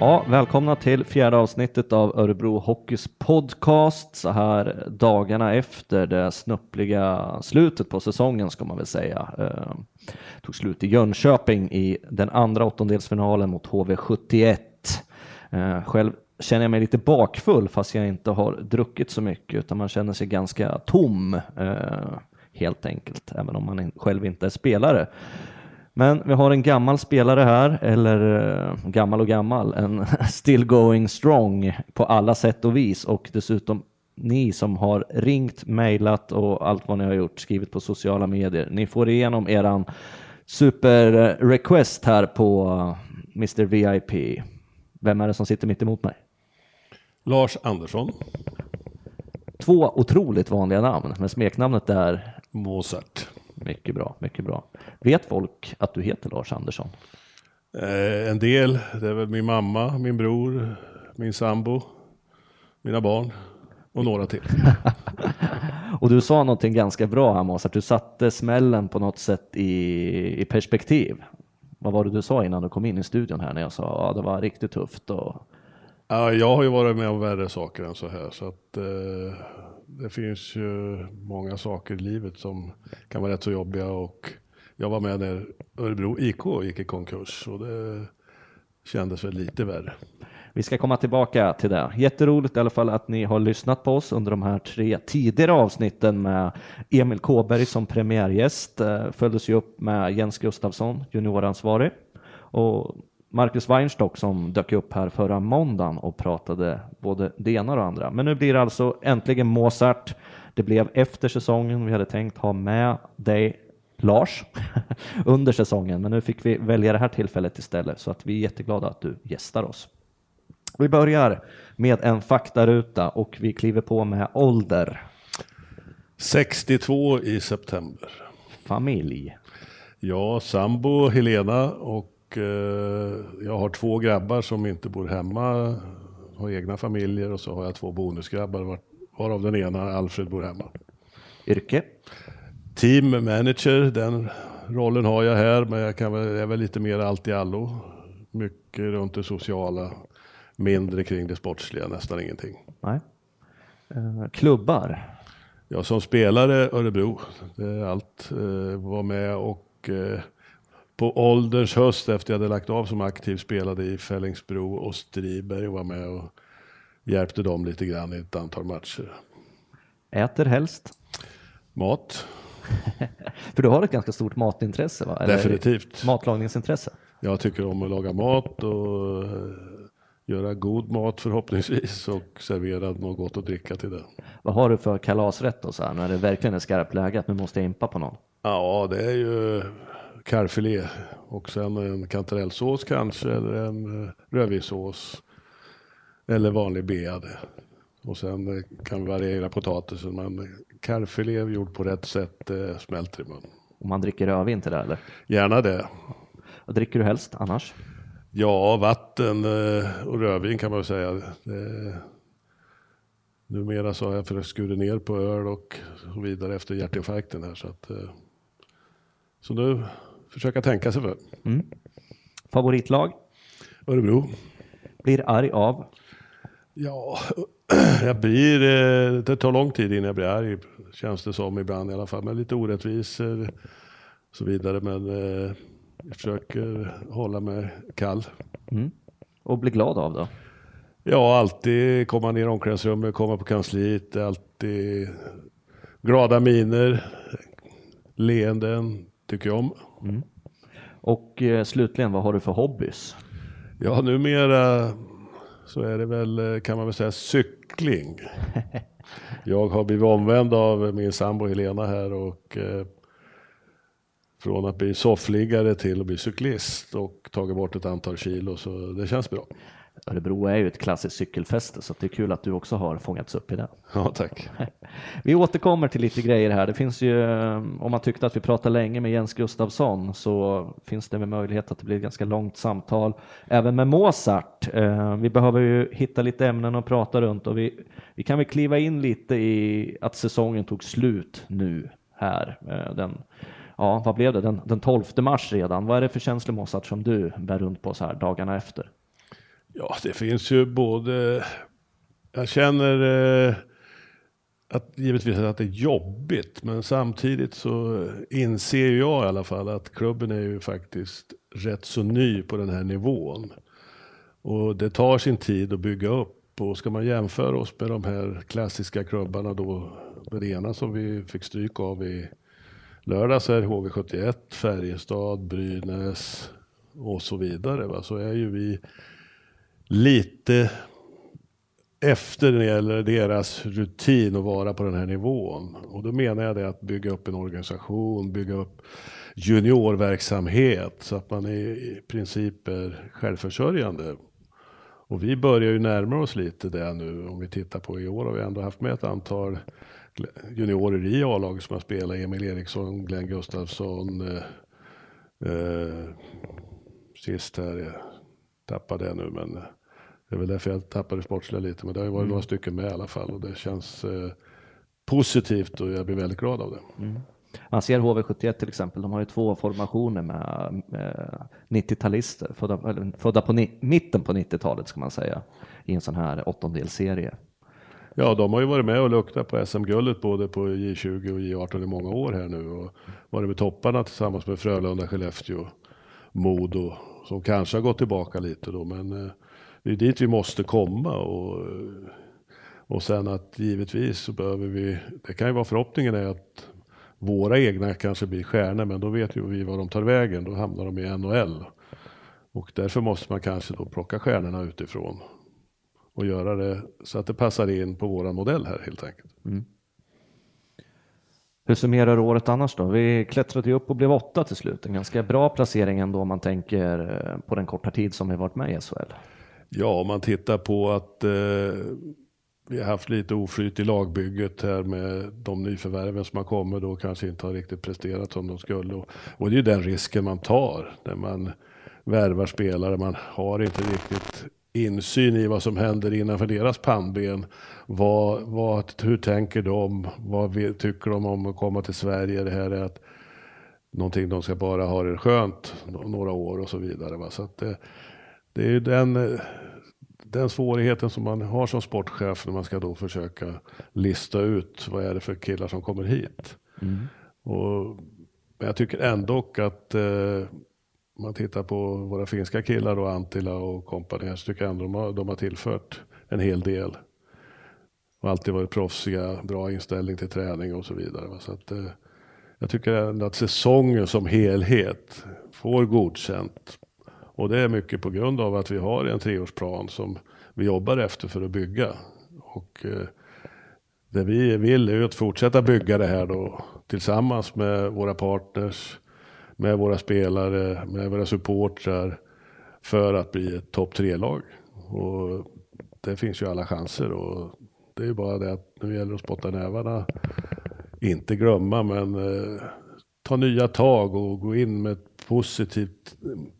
Ja, välkomna till fjärde avsnittet av Örebro Hockeys podcast så här dagarna efter det snuppliga slutet på säsongen ska man väl säga. Eh, tog slut i Jönköping i den andra åttondelsfinalen mot HV71. Eh, själv känner jag mig lite bakfull fast jag inte har druckit så mycket utan man känner sig ganska tom eh, helt enkelt, även om man själv inte är spelare. Men vi har en gammal spelare här, eller eh, gammal och gammal, en still going strong på alla sätt och vis och dessutom ni som har ringt, mejlat och allt vad ni har gjort, skrivit på sociala medier. Ni får igenom eran super request här på Mr VIP. Vem är det som sitter mitt emot mig? Lars Andersson. Två otroligt vanliga namn, men smeknamnet är Mozart. Mycket bra, mycket bra. Vet folk att du heter Lars Andersson? Eh, en del, det är väl min mamma, min bror, min sambo, mina barn och några till. och du sa någonting ganska bra här Mås, att du satte smällen på något sätt i, i perspektiv. Vad var det du sa innan du kom in i studion här när jag sa att ja, det var riktigt tufft? Och... Ja, jag har ju varit med om värre saker än så här så att eh, det finns ju många saker i livet som kan vara rätt så jobbiga och jag var med när Örebro IK gick i konkurs och det kändes väl lite värre. Vi ska komma tillbaka till det. Jätteroligt i alla fall att ni har lyssnat på oss under de här tre tidigare avsnitten med Emil Kåberg som premiärgäst. Eh, följdes ju upp med Jens Gustafsson, junioransvarig. Och Marcus Weinstock som dök upp här förra måndagen och pratade både det ena och det andra. Men nu blir det alltså äntligen Mozart. Det blev efter säsongen. Vi hade tänkt ha med dig Lars under säsongen, men nu fick vi välja det här tillfället istället så att vi är jätteglada att du gästar oss. Vi börjar med en faktaruta och vi kliver på med ålder. 62 i september. Familj. Ja, sambo Helena och eh, jag har två grabbar som inte bor hemma, har egna familjer och så har jag två bonusgrabbar varav den ena, Alfred, bor hemma. Yrke? Team manager, den rollen har jag här, men jag kan väl, jag är väl lite mer allt i allo. Mycket runt det sociala, mindre kring det sportsliga, nästan ingenting. Nej. Uh, klubbar? Ja, som spelare Örebro, det är allt. Uh, var med och på ålderns höst efter jag hade lagt av som aktiv spelade i Fällingsbro och Striberg och var med och hjälpte dem lite grann i ett antal matcher. Äter helst? Mat. För du har ett ganska stort matintresse va? Eller Definitivt. Matlagningsintresse? Jag tycker om att laga mat och eh, göra god mat förhoppningsvis och servera något gott att dricka till det. Vad har du för kalasrätt då så här, när det verkligen är skarpt läge att nu måste jag impa på någon? Ja, det är ju karfilé och sen en kantarellsås kanske eller en eh, rödvinssås eller vanlig bead. Och sen eh, kan vi variera potatisen men karfilé gjord på rätt sätt eh, smälter i mun. Och man dricker rödvin till det eller? Gärna det. Vad dricker du helst annars? Ja, vatten och rödvin kan man väl säga. Numera så har jag skura ner på öl och så vidare efter hjärtinfarkten här så att så nu försöka tänka sig för. Mm. Favoritlag? Örebro. Blir arg av? Ja, jag blir, eh, det tar lång tid innan jag blir arg, känns det som ibland i alla fall. Men lite orättvisor och så vidare. Men eh, jag försöker hålla mig kall. Mm. Och bli glad av då? Ja, alltid komma ner i omklädningsrummet, komma på kansliet, alltid glada miner, leenden, tycker jag om. Mm. Och eh, slutligen, vad har du för hobbys? Ja, numera så är det väl, eh, kan man väl säga, cykling. jag har blivit omvänd av min sambo Helena här och eh, från att bli soffliggare till att bli cyklist och tagit bort ett antal kilo så det känns bra. Örebro är ju ett klassiskt cykelfäste så det är kul att du också har fångats upp i det. Ja, tack. Vi återkommer till lite grejer här. Det finns ju, om man tyckte att vi pratade länge med Jens Gustafsson så finns det med möjlighet att det blir ett ganska långt samtal även med Mozart. Eh, vi behöver ju hitta lite ämnen att prata runt och vi, vi kan väl kliva in lite i att säsongen tog slut nu här. Eh, den, ja, vad blev det? Den, den 12 mars redan. Vad är det för känslor Mozart som du bär runt på så här dagarna efter? Ja, det finns ju både... Jag känner eh, att givetvis att det är jobbigt, men samtidigt så inser jag i alla fall att klubben är ju faktiskt rätt så ny på den här nivån. Och det tar sin tid att bygga upp. Och ska man jämföra oss med de här klassiska klubbarna då, det ena som vi fick stryk av i lördag så är HV71, Färjestad, Brynäs och så vidare. Va? Så är ju vi lite efter när det gäller deras rutin att vara på den här nivån. Och då menar jag det att bygga upp en organisation, bygga upp juniorverksamhet så att man i princip är självförsörjande. Och vi börjar ju närma oss lite det nu. Om vi tittar på i år har vi ändå haft med ett antal juniorer i A-laget som har spelat. Emil Eriksson, Glenn Gustafsson. Eh, eh, sist här, jag tappade det nu men det är väl därför jag tappade sportsliga lite. Men det har ju varit mm. några stycken med i alla fall och det känns eh, positivt och jag blir väldigt glad av det. Mm. Man ser HV71 till exempel, de har ju två formationer med, med 90-talister, födda, födda på ni, mitten på 90-talet ska man säga, i en sån här åttondelsserie. Ja, de har ju varit med och luktat på SM-guldet både på J20 och J18 i många år här nu och varit med topparna tillsammans med Frölunda, Skellefteå, Modo som kanske har gått tillbaka lite då, men eh, det är dit vi måste komma och, eh, och sen att givetvis så behöver vi, det kan ju vara förhoppningen är att våra egna kanske blir stjärnor, men då vet ju vi var de tar vägen. Då hamnar de i NHL. Och därför måste man kanske då plocka stjärnorna utifrån och göra det så att det passar in på våran modell här helt enkelt. Mm. Hur summerar du året annars då? Vi klättrade ju upp och blev åtta till slut. En ganska bra placering ändå om man tänker eh, på den korta tid som vi varit med i SHL. Ja, om man tittar på att eh, vi har haft lite oflyt i lagbygget här med de nyförvärven som har kommit och kanske inte har riktigt presterat som de skulle. Och, och det är ju den risken man tar när man värvar spelare. Man har inte riktigt insyn i vad som händer innanför deras pannben. Vad, vad, hur tänker de? Vad tycker de om att komma till Sverige? Det här är att någonting de ska bara ha det skönt några år och så vidare. Va? Så det, det är den den svårigheten som man har som sportchef när man ska då försöka lista ut vad är det för killar som kommer hit. Mm. Och, men jag tycker ändå att eh, man tittar på våra finska killar och Antila och kompani så tycker jag ändå de har, de har tillfört en hel del. Och alltid varit proffsiga, bra inställning till träning och så vidare. Så att, eh, jag tycker ändå att säsongen som helhet får godkänt och det är mycket på grund av att vi har en treårsplan som vi jobbar efter för att bygga. Och eh, det vi vill är att fortsätta bygga det här då tillsammans med våra partners, med våra spelare, med våra supportrar för att bli ett topp tre-lag. Och det finns ju alla chanser och det är ju bara det att nu gäller det att spotta nävarna, inte glömma men eh, ta nya tag och gå in med ett positivt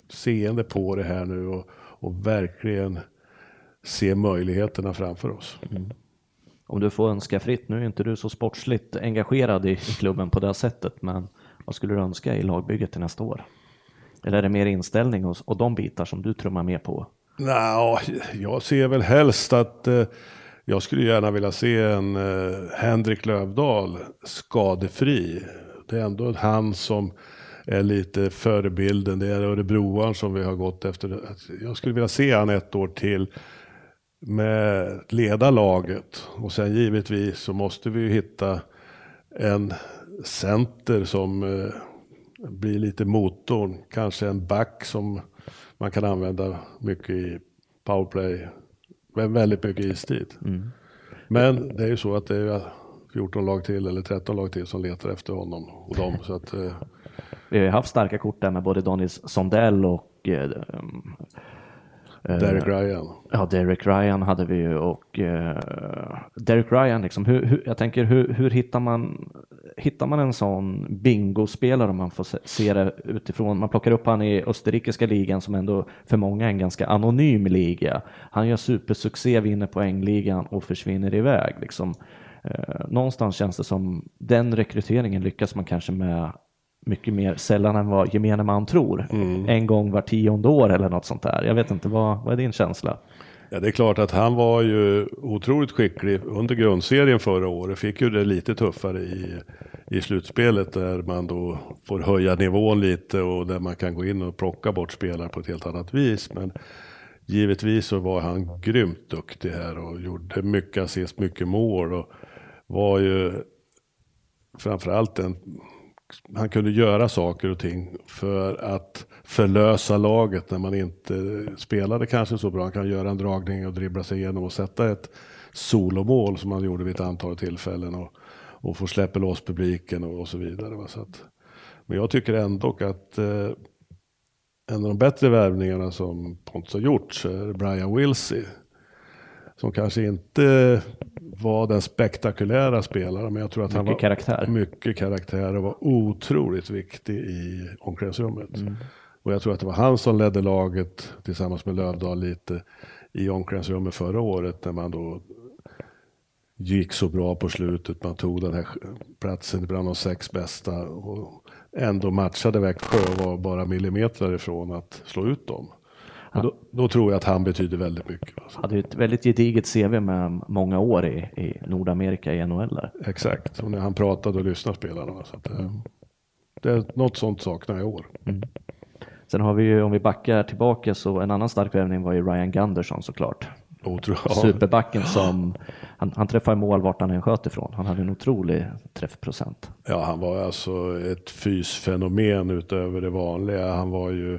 seende på det här nu och, och verkligen se möjligheterna framför oss. Mm. Om du får önska fritt, nu är inte du så sportsligt engagerad i klubben på det sättet, men vad skulle du önska i lagbygget till nästa år? Eller är det mer inställning och, och de bitar som du trummar med på? Nej, jag ser väl helst att eh, jag skulle gärna vilja se en eh, Henrik Lövdahl skadefri. Det är ändå han som är lite förebilden. Det är Örebroaren som vi har gått efter. Jag skulle vilja se han ett år till med leda laget. Och sen givetvis så måste vi ju hitta en center som eh, blir lite motorn. Kanske en back som man kan använda mycket i powerplay. Men väldigt mycket istid. Mm. Men det är ju så att det är 14 lag till eller 13 lag till som letar efter honom och dem. Så att, eh, vi har haft starka kort där med både Daniel Sondell och eh, Derek Ryan. Ja, Derek Ryan hade vi ju och uh, Derek Ryan, liksom, hur, hur, jag tänker hur, hur hittar man hittar man en sån bingospelare om man får se, se det utifrån? Man plockar upp han i österrikiska ligan som ändå för många är en ganska anonym liga. Han gör supersuccé, vinner poängligan och försvinner iväg. Liksom. Uh, någonstans känns det som den rekryteringen lyckas man kanske med mycket mer sällan än vad gemene man tror. Mm. En gång var tionde år eller något sånt där. Jag vet inte, vad, vad är din känsla? Ja, det är klart att han var ju otroligt skicklig under grundserien förra året. Fick ju det lite tuffare i, i slutspelet där man då får höja nivån lite och där man kan gå in och plocka bort spelare på ett helt annat vis. Men givetvis så var han grymt duktig här och gjorde mycket assist, mycket mål och var ju framförallt en han kunde göra saker och ting för att förlösa laget när man inte spelade kanske så bra. Han kan göra en dragning och dribbla sig igenom och sätta ett solomål som han gjorde vid ett antal tillfällen och, och få släppa loss publiken och, och så vidare. Så att, men jag tycker ändå att eh, en av de bättre värvningarna som Pontus har gjort är Brian Wilsey. Som kanske inte var den spektakulära spelaren, men jag tror att mycket han var karaktär. mycket karaktär och var otroligt viktig i omklädningsrummet. Mm. Och jag tror att det var han som ledde laget tillsammans med Lövdahl lite i omklädningsrummet förra året när man då gick så bra på slutet. Man tog den här platsen bland de sex bästa och ändå matchade Växjö och var bara millimeter ifrån att slå ut dem. Då, då tror jag att han betyder väldigt mycket. Alltså. hade ju ett väldigt gediget CV med många år i, i Nordamerika i NHL. Där. Exakt, och när han pratade och lyssnade spelarna. Så att det, det är något sånt saknar jag i år. Sen har vi ju, om vi backar tillbaka, så en annan stark värvning var ju Ryan Gunderson såklart. Otro, ja, Superbacken som, han, han träffar mål vart han än sköt ifrån. Han hade en otrolig träffprocent. Ja, han var alltså ett fysfenomen utöver det vanliga. Han var ju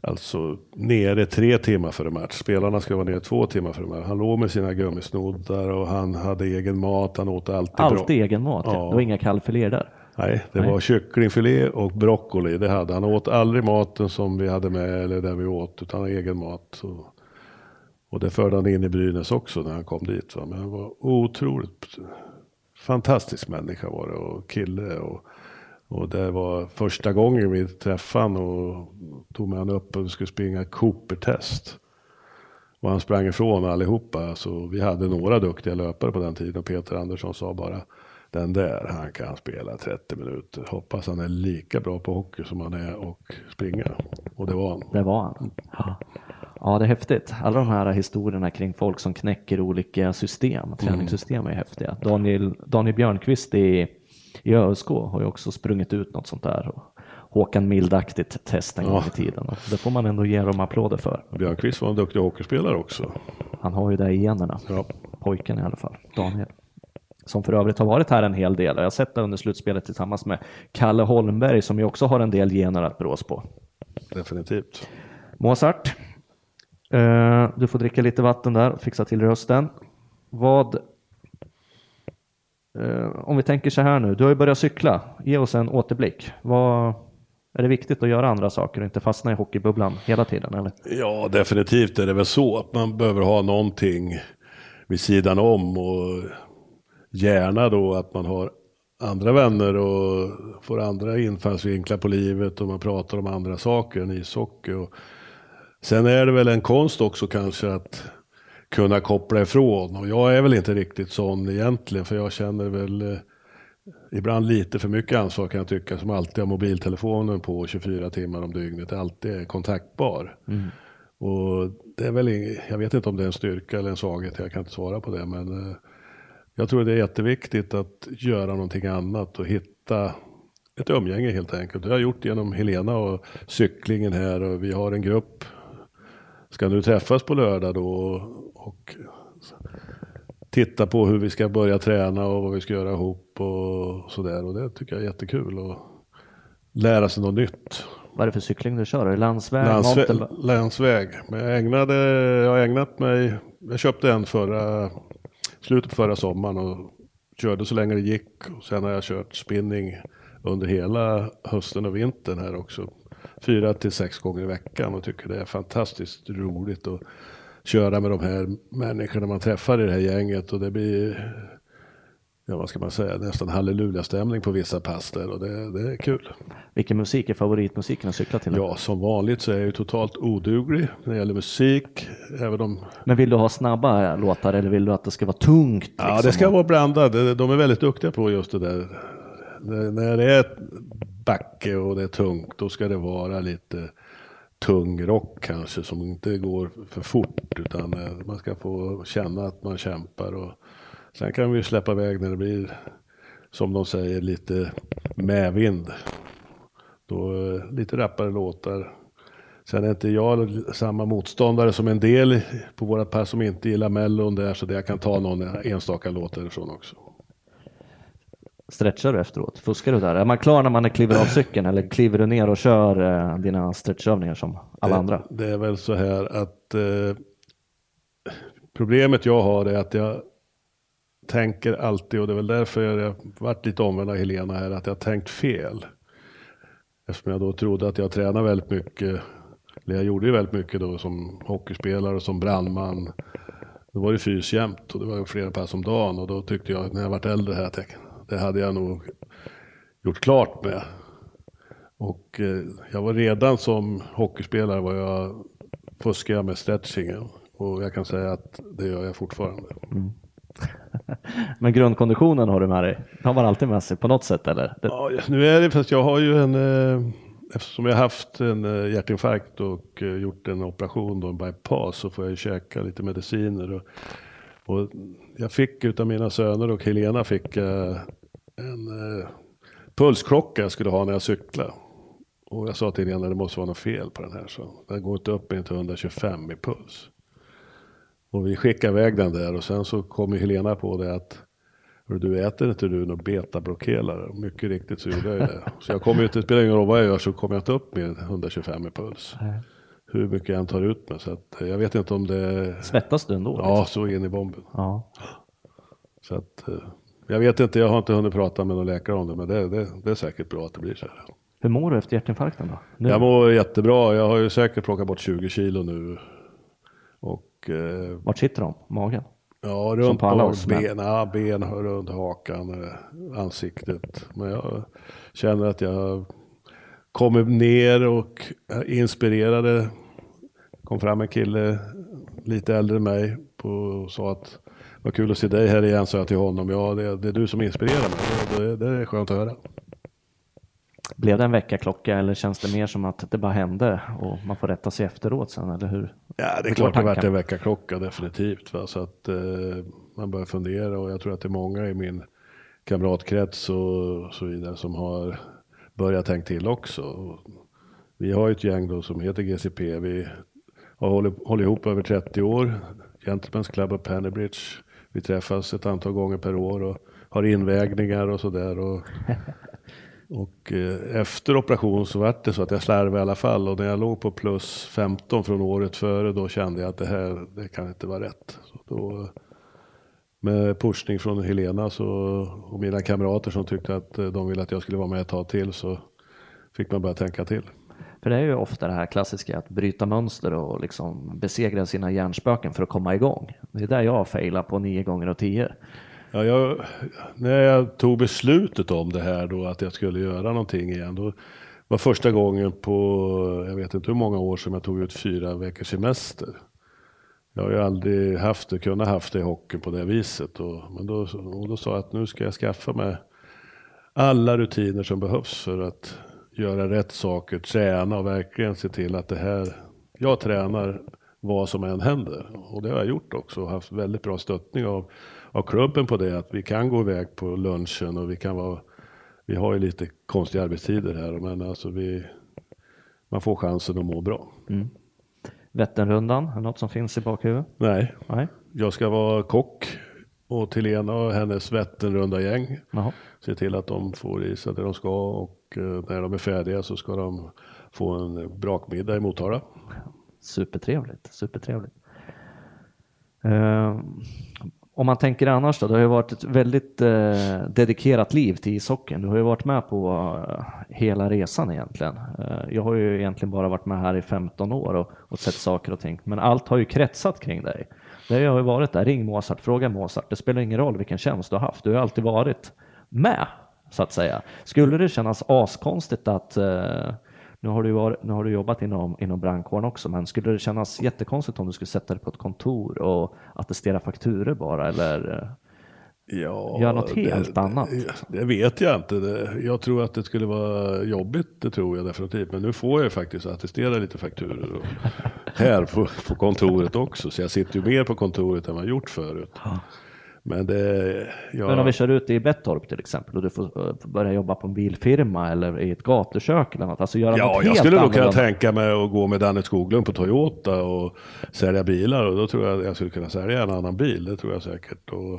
alltså nere tre timmar före match. Spelarna ska vara nere två timmar före match. Han låg med sina gummisnoddar och han hade egen mat. Han åt alltid bra. Alltid egen mat, ja. Ja. det var inga kallfiléer där. Nej, det Nej. var kycklingfilé och broccoli. Det hade han. Han åt aldrig maten som vi hade med eller den vi åt, utan egen mat. Och, och det förde han in i Brynäs också när han kom dit. Va? Men han var otroligt fantastisk människa var det och kille. Och, och det var första gången vi träffade honom och tog med honom upp och skulle springa Cooper-test. Och han sprang ifrån allihopa. Så vi hade några duktiga löpare på den tiden och Peter Andersson sa bara den där, han kan spela 30 minuter. Hoppas han är lika bra på hockey som han är och springa. Och det var han. Det var han. Ja. Ja, det är häftigt. Alla de här historierna kring folk som knäcker olika system, träningssystem är häftiga. Daniel, Daniel Björnqvist i, i ÖSK har ju också sprungit ut något sånt där. Och Håkan Mild-aktigt test en gång i tiden. Och det får man ändå ge dem applåder för. Björnqvist var en duktig hockeyspelare också. Han har ju det i generna. Ja. Pojken i alla fall, Daniel. Som för övrigt har varit här en hel del. Jag har sett det under slutspelet tillsammans med Kalle Holmberg som ju också har en del gener att brås på. Definitivt. Mozart, Eh, du får dricka lite vatten där och fixa till rösten. Vad, eh, om vi tänker så här nu, du har ju börjat cykla. Ge oss en återblick. Vad, är det viktigt att göra andra saker och inte fastna i hockeybubblan hela tiden? Eller? Ja, definitivt är det väl så att man behöver ha någonting vid sidan om och gärna då att man har andra vänner och får andra infallsvinklar på livet och man pratar om andra saker än ishockey. Och sen är det väl en konst också kanske att kunna koppla ifrån och jag är väl inte riktigt sån egentligen för jag känner väl eh, ibland lite för mycket ansvar kan jag tycka som alltid har mobiltelefonen på 24 timmar om dygnet, alltid är kontaktbar. Och det är väl jag vet inte om det är en styrka eller en svaghet, jag kan inte svara på det. Men eh, jag tror det är jätteviktigt att göra någonting annat och hitta ett umgänge helt enkelt. Det har jag gjort genom Helena och cyklingen här och vi har en grupp. Ska nu träffas på lördag då och titta på hur vi ska börja träna och vad vi ska göra ihop och sådär. Och det tycker jag är jättekul och lära sig något nytt. Vad är det för cykling du kör? Är det landsväg? Landsvä mountain- länsväg. Men jag ägnade, jag har ägnat mig, jag köpte en förra, slutet på förra sommaren och körde så länge det gick. Och sen har jag kört spinning under hela hösten och vintern här också. Fyra till sex gånger i veckan och tycker det är fantastiskt roligt att köra med de här människorna man träffar i det här gänget och det blir, ja vad ska man säga, nästan halleluja-stämning på vissa pass där och det, det är kul. Vilken musik är favoritmusiken att cykla till? Ja, som vanligt så är jag ju totalt oduglig när det gäller musik. Även om, Men vill du ha snabba låtar eller vill du att det ska vara tungt? ja, liksom? det ska vara blandat. De är väldigt duktiga på just det där. När det är backe och det är tungt, då ska det vara lite tung rock kanske som inte går för fort utan eh, man ska få känna att man kämpar. Och sen kan vi släppa iväg när det blir som de säger lite medvind. Då eh, lite rappare låtar. Sen är inte jag samma motståndare som en del på våra pass som inte gillar mellon där så det jag kan ta någon enstaka låt därifrån också. Stretchar du efteråt? Fuskar du där? Är man klar när man kliver av cykeln eller kliver du ner och kör eh, dina stretchövningar som alla det, andra? Det är väl så här att eh, problemet jag har är att jag tänker alltid och det är väl därför jag varit lite omvänd av Helena här att jag tänkt fel. Eftersom jag då trodde att jag tränade väldigt mycket. Eller jag gjorde ju väldigt mycket då som hockeyspelare och som brandman. Då var det fys jämt och det var flera pass om dagen och då tyckte jag när jag vart äldre här att jag, det hade jag nog gjort klart med. Och eh, jag var redan som hockeyspelare var jag fuskade med stretchingen och jag kan säga att det gör jag fortfarande. Mm. Men grundkonditionen har du med dig? Har man alltid med sig på något sätt eller? Ja, nu är det fast jag har ju en eh, Eftersom jag haft en eh, hjärtinfarkt och eh, gjort en operation då, en bypass så får jag ju käka lite mediciner. Och, och jag fick utav mina söner och Helena fick en pulsklocka jag skulle ha när jag cyklade. Och jag sa till Helena det måste vara något fel på den här. Så den går inte upp in till 125 i puls. Och vi skickade iväg den där och sen så kom Helena på det att du äter inte du någon betablokerare? Mycket riktigt så gjorde jag det. Så jag kommer inte, det spelar ingen roll vad jag gör så kommer jag inte upp med 125 i puls. Nej. Hur mycket jag än tar ut mig. Så att, jag vet inte om det... Svettas du ändå? Ja, liksom? så in i bomben. Ja. Så att, eh, jag vet inte, jag har inte hunnit prata med någon läkare om det, men det, det, det är säkert bra att det blir så här. Hur mår du efter hjärtinfarkten då? Nu? Jag mår jättebra. Jag har ju säkert plockat bort 20 kilo nu. Och eh, Vart sitter de? Magen? Ja, runt på alla oss, ben, ja, ben runt hakan, eh, ansiktet. Men jag känner att jag kommer ner och inspirerade. kom fram en kille lite äldre än mig på, och sa att vad kul att se dig här igen, sa jag till honom. Ja, det, det är du som inspirerar mig. Det, det, det är skönt att höra. Blev det en väckarklocka eller känns det mer som att det bara hände och man får rätta sig efteråt sen, eller hur? Ja, det är klart det varit en väckarklocka definitivt. Va? Så att eh, man börjar fundera och jag tror att det är många i min kamratkrets och så vidare som har börjat tänka till också. Vi har ett gäng då som heter GCP. Vi har hållit, hållit ihop över 30 år. Gentlemen's Club of Pennybridge. Vi träffas ett antal gånger per år och har invägningar och sådär. Och eh, efter operation så var det så att jag slarvade i alla fall och när jag låg på plus 15 från året före då kände jag att det här det kan inte vara rätt. Så då, med pushning från Helena så, och mina kamrater som tyckte att eh, de ville att jag skulle vara med ett tag till så fick man börja tänka till. För det är ju ofta det här klassiska att bryta mönster och liksom besegra sina hjärnspöken för att komma igång. Det är där jag failar på nio gånger och tio. Ja, jag, när jag tog beslutet om det här då, att jag skulle göra någonting igen, då var första gången på, jag vet inte hur många år som jag tog ut fyra veckors semester. Jag har ju aldrig haft det, kunnat haft det i hockeyn på det viset. Och, men då, och då sa jag att nu ska jag skaffa mig alla rutiner som behövs för att göra rätt saker, träna och verkligen se till att det här, jag tränar vad som än händer. Och det har jag gjort också och haft väldigt bra stöttning av av klubben på det. Att vi kan gå iväg på lunchen och vi kan vara, vi har ju lite konstiga arbetstider här men alltså vi, man får chansen att må bra. Mm. Vätternrundan, är något som finns i bakhuvudet? Nej. Nej, jag ska vara kock och Helena och hennes Vätternrunda-gäng. Se till att de får i sig det de ska och Eh, när de är färdiga så ska de få en brakmiddag i Motala. Supertrevligt, supertrevligt. Eh, om man tänker annars då, det har ju varit ett väldigt eh, dedikerat liv till ishockeyn. Du har ju varit med på eh, hela resan egentligen. Eh, jag har ju egentligen bara varit med här i 15 år och, och sett saker och ting, men allt har ju kretsat kring dig. Det har ju varit där, ring Mozart, fråga Mozart. Det spelar ingen roll vilken tjänst du har haft, du har alltid varit med så att säga. Skulle det kännas askonstigt att uh, nu har du, varit, nu har du jobbat inom, inom brandkåren också, men skulle det kännas jättekonstigt om du skulle sätta dig på ett kontor och attestera fakturer bara? Eller Ja, Gör något helt det, annat. Det, det vet jag inte. Jag tror att det skulle vara jobbigt, det tror jag definitivt. Men nu får jag ju faktiskt attestera lite fakturer här på, på kontoret också. Så jag sitter ju mer på kontoret än vad jag gjort förut. Men det... Jag, Men om vi kör ut i Bettorp till exempel och du får eh, börja jobba på en bilfirma eller i ett gatukök eller något. Alltså göra Ja, något jag skulle nog kunna tänka mig att gå med Danne Skoglund på Toyota och sälja bilar och då tror jag jag skulle kunna sälja en annan bil, det tror jag säkert. Och,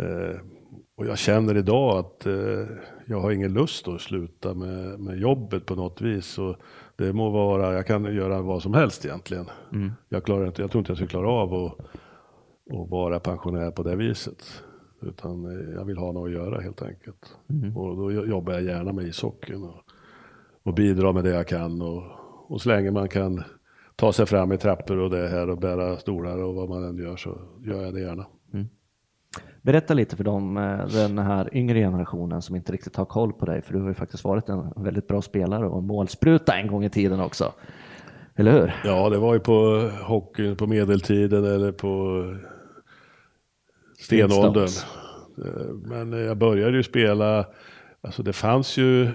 eh, och jag känner idag att eh, jag har ingen lust att sluta med, med jobbet på något vis. Så det må vara, jag kan göra vad som helst egentligen. Mm. Jag, klarar inte, jag tror inte jag skulle klara av att, att vara pensionär på det viset. Utan eh, jag vill ha något att göra helt enkelt. Mm. Och då jobbar jag gärna med ishockeyn. Och, och bidra med det jag kan. Och, och så länge man kan ta sig fram i trappor och det här och bära stolar och vad man än gör så gör jag det gärna. Berätta lite för dem, eh, den här yngre generationen som inte riktigt har koll på dig, för du har ju faktiskt varit en väldigt bra spelare och målspruta en gång i tiden också. Eller hur? Ja, det var ju på hockeyn på medeltiden eller på stenåldern. Eh, Men jag började ju spela, alltså det fanns ju,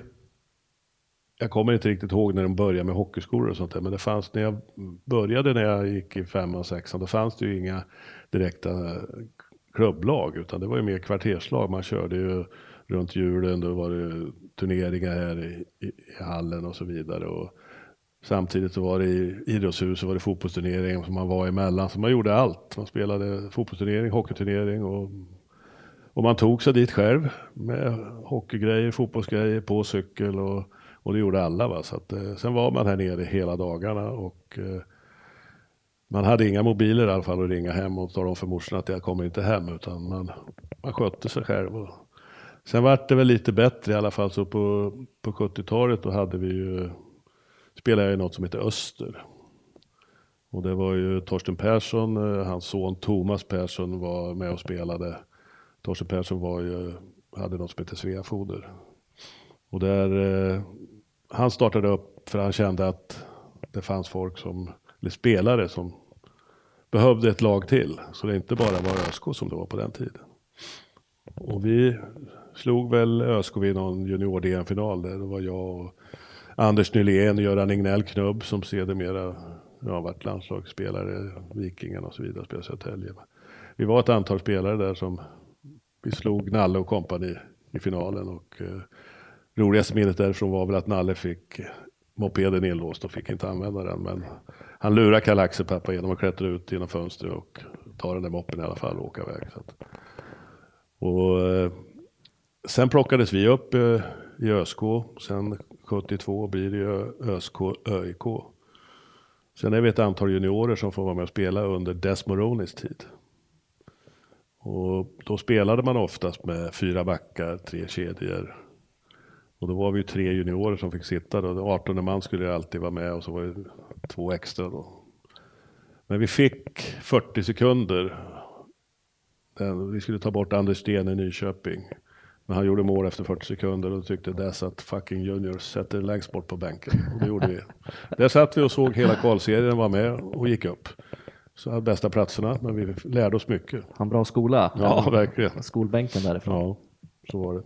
jag kommer inte riktigt ihåg när de började med hockeyskolor och sånt där, men det fanns när jag började när jag gick i femman sexan, då fanns det ju inga direkta klubblag, utan det var ju mer kvarterslag. Man körde ju runt julen, då var det turneringar här i, i, i hallen och så vidare. Och samtidigt så var det i idrottshus så var det fotbollsturnering som man var emellan, så man gjorde allt. Man spelade fotbollsturnering, hockeyturnering och och man tog sig dit själv med hockeygrejer, fotbollsgrejer, på cykel och, och det gjorde alla. Va? Så att, eh, sen var man här nere hela dagarna och eh, man hade inga mobiler i alla fall att ringa hem och tala om för morsan att jag kommer inte hem utan man, man skötte sig själv. Och, sen vart det väl lite bättre i alla fall så på, på 70-talet då hade vi ju, spelade jag i något som heter Öster. Och det var ju Torsten Persson, eh, hans son Thomas Persson var med och spelade. Torsten Persson var ju, hade något som heter Sveafoder. Och där, eh, han startade upp för han kände att det fanns folk som, eller spelare som behövde ett lag till. Så det inte bara var ÖSK som det var på den tiden. Och vi slog väl ÖSK vid någon junior-DM-final där. Det var jag och Anders Nylén och Göran Ignell Knubb som sedermera ja, varit landslagsspelare, Vikingarna och så vidare, spelade i Södertälje. Vi var ett antal spelare där som vi slog Nalle och kompani i finalen och eh, roligaste minnet därifrån var väl att Nalle fick mopeden inlåst och fick inte använda den. Men han lurade Kalle Axel pappa genom att klättra ut genom fönstret och ta den där moppen i alla fall och åka iväg. Så att. Och, eh, sen plockades vi upp eh, i ÖSK. Sen 72 blir det ju ÖSK ÖIK. Sen är vi ett antal juniorer som får vara med och spela under Desmoronis tid. Och då spelade man oftast med fyra backar, tre kedjor. Och då var vi ju tre juniorer som fick sitta då. 18 man skulle ju alltid vara med och så var det två extra då. Men vi fick 40 sekunder. Vi skulle ta bort Anders Sten i Nyköping. Men han gjorde mål efter 40 sekunder och tyckte Dess att fucking juniors sätter längst bort på bänken. Och det gjorde vi. Där satt vi och såg hela kvalserien var med och gick upp. Så hade bästa platserna, men vi lärde oss mycket. Han bra skola. Ja, verkligen. Skolbänken därifrån. Ja, så var det.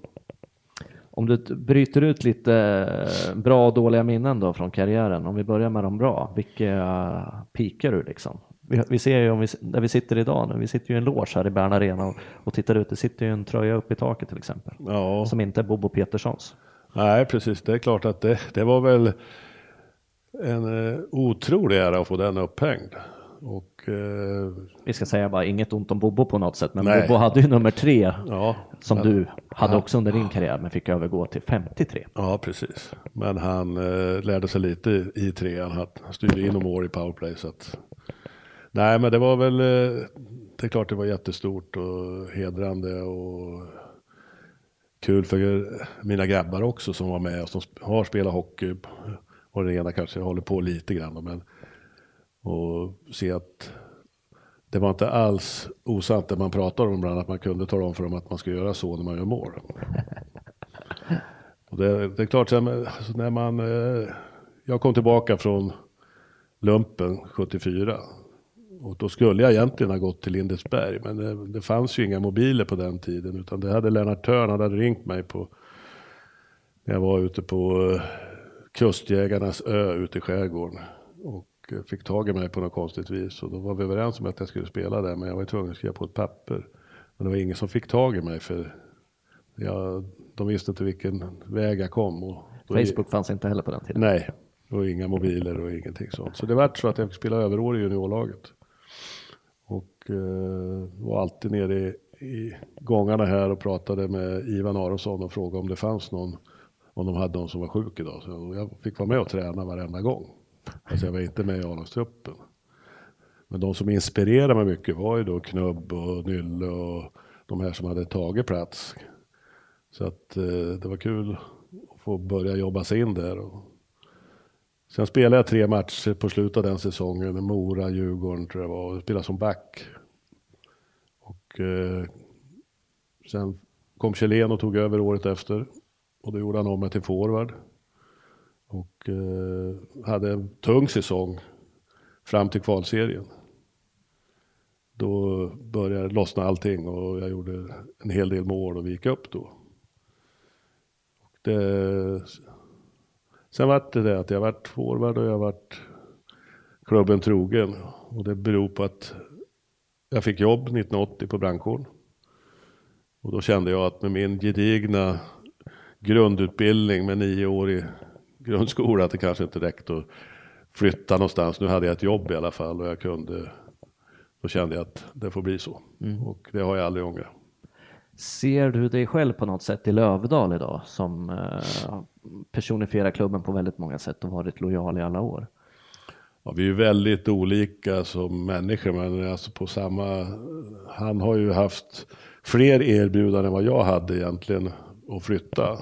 Om du bryter ut lite eh, bra och dåliga minnen då från karriären, om vi börjar med de bra, vilka pikar du liksom? Vi, vi ser ju om vi, där vi sitter idag nu, vi sitter ju i en loge här i Bern Arena och, och tittar ut, det sitter ju en tröja uppe i taket till exempel, Ja, som inte är Bobo Peterssons. nej precis. Det är klart att det, det var väl en eh, otrolig ära att få den upphängd. Och eh, Vi ska säga bara inget ont om Bobo på något sätt, men Nej. Bobo hade ju nummer tre ja, som men- du hade också under din karriär, men fick övergå till 53. Ja, precis. Men han eh, lärde sig lite i, i trean. Han styrde in och mål i powerplay. Så att... Nej, men det var väl, eh, det är klart det var jättestort och hedrande och kul för mina grabbar också som var med och som har spelat hockey. Och den ena kanske håller på lite grann. Men, och se att det var inte alls osant det man pratar om ibland, att man kunde tala om för dem att man ska göra så när man gör mål. Och det, det är klart, sen, när man, eh, jag kom tillbaka från lumpen 74 Och då skulle jag egentligen ha gått till Lindesberg, men det, det fanns ju inga mobiler på den tiden, utan det hade Lennart Törn, han hade ringt mig på, när jag var ute på eh, Kustjägarnas ö ute i skärgården. Och eh, fick tag i mig på något konstigt vis. Och då var vi överens om att jag skulle spela där, men jag var tvungen att skriva på ett papper. Men det var ingen som fick tag i mig, för jag, de visste inte vilken väg jag kom. Och Facebook fanns inte heller på den tiden. Nej, och inga mobiler och ingenting sånt. Så det var så att jag fick spela överår i juniorlaget. Eh, var alltid nere i, i gångarna här och pratade med Ivan Aronsson och frågade om det fanns någon, om de hade någon som var sjuk idag. Så jag fick vara med och träna varenda gång. Alltså jag var inte med i A-lagstruppen. Men de som inspirerade mig mycket var ju då Knubb och Nylle och de här som hade tagit plats. Så att eh, det var kul att få börja jobba sig in där. Och Sen spelade jag tre matcher på slutet av den säsongen. Mora, Djurgården tror jag var. Och spelade som back. Och eh, sen kom Kjellén och tog över året efter. Och då gjorde han om mig till forward. Och eh, hade en tung säsong fram till kvalserien. Då började lossna allting och jag gjorde en hel del mål och vi gick upp då. Och det, Sen vart det det att jag varit forward och jag varit klubben trogen. Och det beror på att jag fick jobb 1980 på brandkåren. Och då kände jag att med min gedigna grundutbildning med nio år i grundskola att det kanske inte räckte att flytta någonstans. Nu hade jag ett jobb i alla fall och jag kunde. Då kände jag att det får bli så. Mm. Och det har jag aldrig ångrat. Ser du dig själv på något sätt i Lövdal idag som eh, personifierar klubben på väldigt många sätt och varit lojal i alla år? Ja, vi är väldigt olika som människor, men alltså på samma... Han har ju haft fler erbjudanden än vad jag hade egentligen att flytta.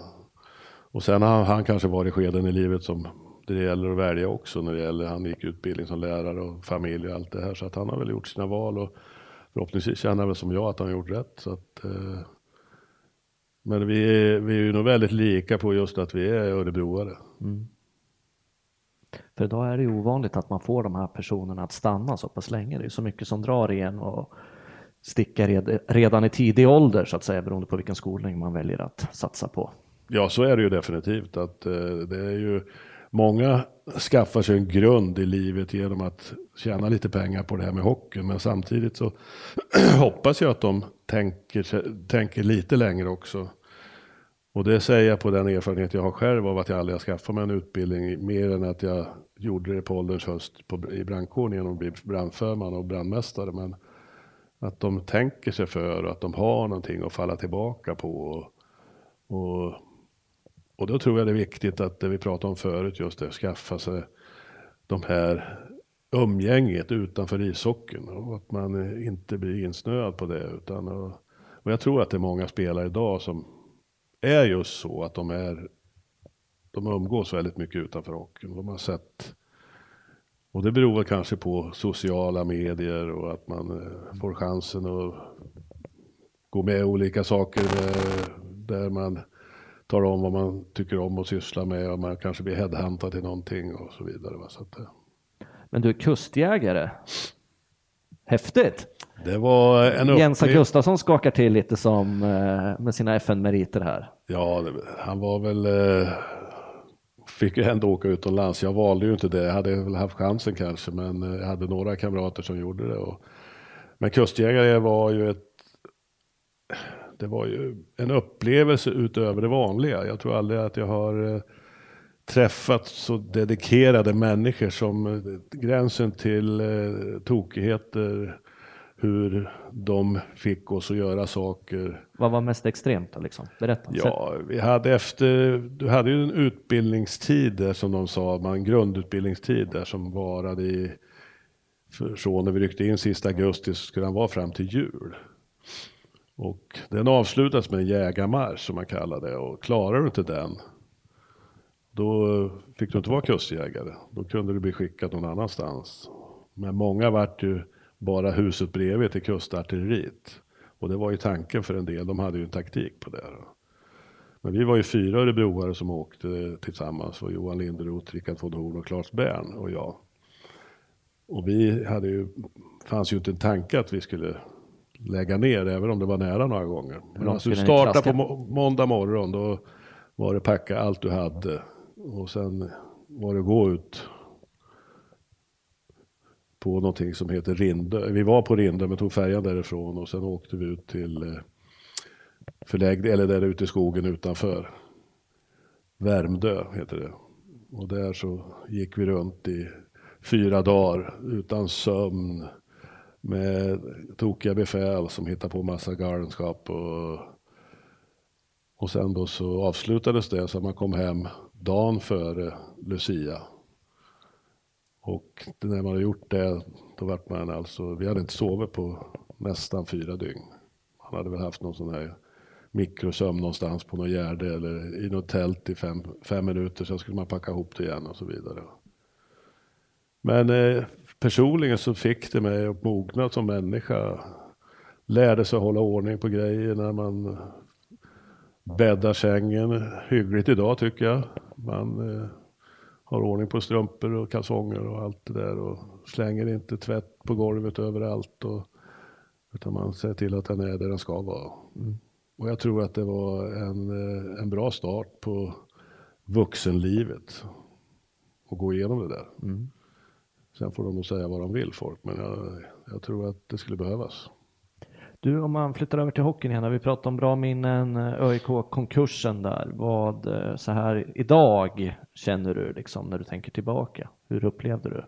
Och sen har han kanske varit i skeden i livet som det gäller att välja också när det gäller, han gick utbildning som lärare och familj och allt det här. Så att han har väl gjort sina val och förhoppningsvis känner väl som jag att han har gjort rätt. Så att, eh, men vi är, vi är ju nog väldigt lika på just att vi är örebroare. Mm. För idag är det ju ovanligt att man får de här personerna att stanna så pass länge. Det är så mycket som drar igen och stickar redan i tidig ålder så att säga beroende på vilken skolning man väljer att satsa på. Ja, så är det ju definitivt. Att, eh, det är ju Många skaffar sig en grund i livet genom att tjäna lite pengar på det här med hockeyn. Men samtidigt så hoppas jag att de tänker, tänker lite längre också. Och det säger jag på den erfarenhet jag har själv av att jag aldrig har skaffat mig en utbildning mer än att jag gjorde det på ålderns höst på, i brandkåren genom att bli brandförman och brandmästare. Men att de tänker sig för och att de har någonting att falla tillbaka på. Och, och och då tror jag det är viktigt att det vi pratade om förut, just det, skaffa sig de här umgänget utanför ishockeyn och att man inte blir insnöad på det. Utan, och, och jag tror att det är många spelare idag som är just så att de är de umgås väldigt mycket utanför hockeyn. De har sett och det beror väl kanske på sociala medier och att man eh, får chansen att gå med olika saker eh, där man talar om vad man tycker om att syssla med och man kanske blir headhuntad till någonting och så vidare. Så att, Men du är kustjägare. Häftigt! Det var en. Jensa Gustafsson skakar till lite som eh, med sina FN-meriter här. Ja, han var väl eh, fick ju ändå åka utomlands. Jag valde ju inte det. Jag hade väl haft chansen kanske, men eh, jag hade några kamrater som gjorde det. Och, men kustjägare var ju ett det var ju en upplevelse utöver det vanliga. Jag tror aldrig att jag har eh, träffat så dedikerade människor som eh, gränsen till eh, tokigheter, hur de fick oss att göra saker. Vad var mest extremt då liksom? Berätta. Ja, vi hade efter, du hade ju en utbildningstid där som de sa, man grundutbildningstid där som varade i, från när vi ryckte in sista augusti så skulle den vara fram till jul. Och den avslutas med en jägarmarsch som man kallar det och klarar du inte den då fick du inte vara kustjägare. Då kunde du bli skickad någon annanstans. Men många vart ju bara huset bredvid till kustartilleriet. Och det var ju tanken för en del. De hade ju en taktik på det. Men vi var ju fyra örebroare som åkte tillsammans. Och Johan Linderoth, Rickard von Horn och Claes Bern och jag. Och vi hade ju, fanns ju inte en tanke att vi skulle lägga ner, även om det var nära några gånger. Men alltså skulle ni starta traska? på må måndag morgon, då var det packa allt du hade. Och sen var det gå ut på någonting som heter Rindö. Vi var på Rindö men tog färjan därifrån och sen åkte vi ut till eh, förläggning, eller där ute i skogen utanför. Värmdö heter det. Och där så gick vi runt i fyra dagar utan sömn med tokiga befäl som hittar på massa galenskap. Och, och sen då så avslutades det så att man kom hem dagen före Lucia. Och när man hade gjort det, då vart man alltså, vi hade inte sovit på nästan fyra dygn. Man hade väl haft någon sån här mikrosömn någonstans på något gärde eller i något tält i fem, fem minuter, sen skulle man packa ihop det igen och så vidare. Men eh, personligen så fick det mig att mogna som människa. Lärde sig att hålla ordning på grejer när man bäddar sängen hyggligt idag tycker jag. Man eh, har ordning på strumpor och kalsonger och allt det där och slänger inte tvätt på golvet överallt. Och, utan man ser till att den är där den ska vara. Mm. Och jag tror att det var en, eh, en bra start på vuxenlivet. Att gå igenom det där. Mm. Sen får de nog säga vad de vill folk, men jag, jag tror att det skulle behövas. Du, om man flyttar över till hockeyn igen, vi pratar om bra minnen, ÖIK-konkursen där, vad eh, så här idag känner du liksom när du tänker tillbaka? Hur upplevde du?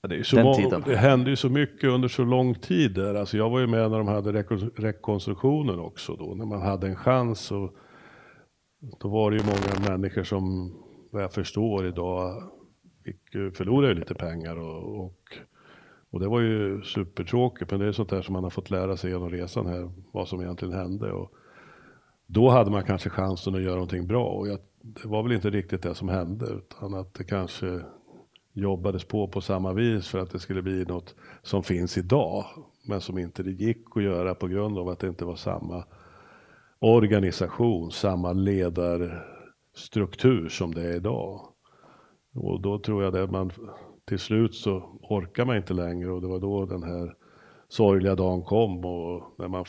Ja, Det, är ju så Den tiden. det hände ju så mycket under så lång tid där. Alltså jag var ju med när de hade rekon- rekonstruktionen också då, när man hade en chans. Och då var det ju många människor som, vad jag förstår idag, fick, förlorade ju lite pengar. Och, och, och det var ju supertråkigt, men det är sånt där som man har fått lära sig genom resan här, vad som egentligen hände. Och då hade man kanske chansen att göra någonting bra. Och jag, det var väl inte riktigt det som hände, utan att det kanske jobbades på på samma vis för att det skulle bli något som finns idag. Men som inte det gick att göra på grund av att det inte var samma organisation, samma ledarstruktur som det är idag. Och då tror jag att man till slut så orkar man inte längre och det var då den här sorgliga dagen kom och när man